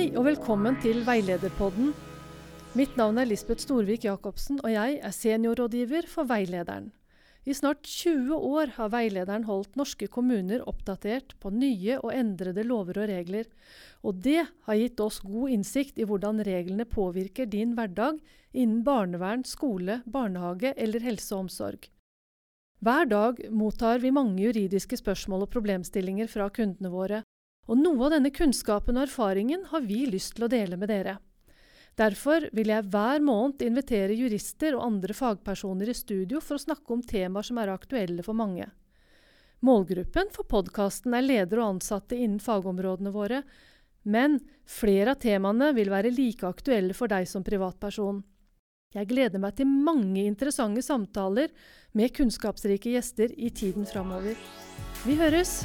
Hei og velkommen til Veilederpodden. Mitt navn er Lisbeth Storvik Jacobsen, og jeg er seniorrådgiver for Veilederen. I snart 20 år har Veilederen holdt norske kommuner oppdatert på nye og endrede lover og regler, og det har gitt oss god innsikt i hvordan reglene påvirker din hverdag innen barnevern, skole, barnehage eller helse og omsorg. Hver dag mottar vi mange juridiske spørsmål og problemstillinger fra kundene våre, og noe av denne kunnskapen og erfaringen har vi lyst til å dele med dere. Derfor vil jeg hver måned invitere jurister og andre fagpersoner i studio for å snakke om temaer som er aktuelle for mange. Målgruppen for podkasten er ledere og ansatte innen fagområdene våre, men flere av temaene vil være like aktuelle for deg som privatperson. Jeg gleder meg til mange interessante samtaler med kunnskapsrike gjester i tiden framover. Vi høres!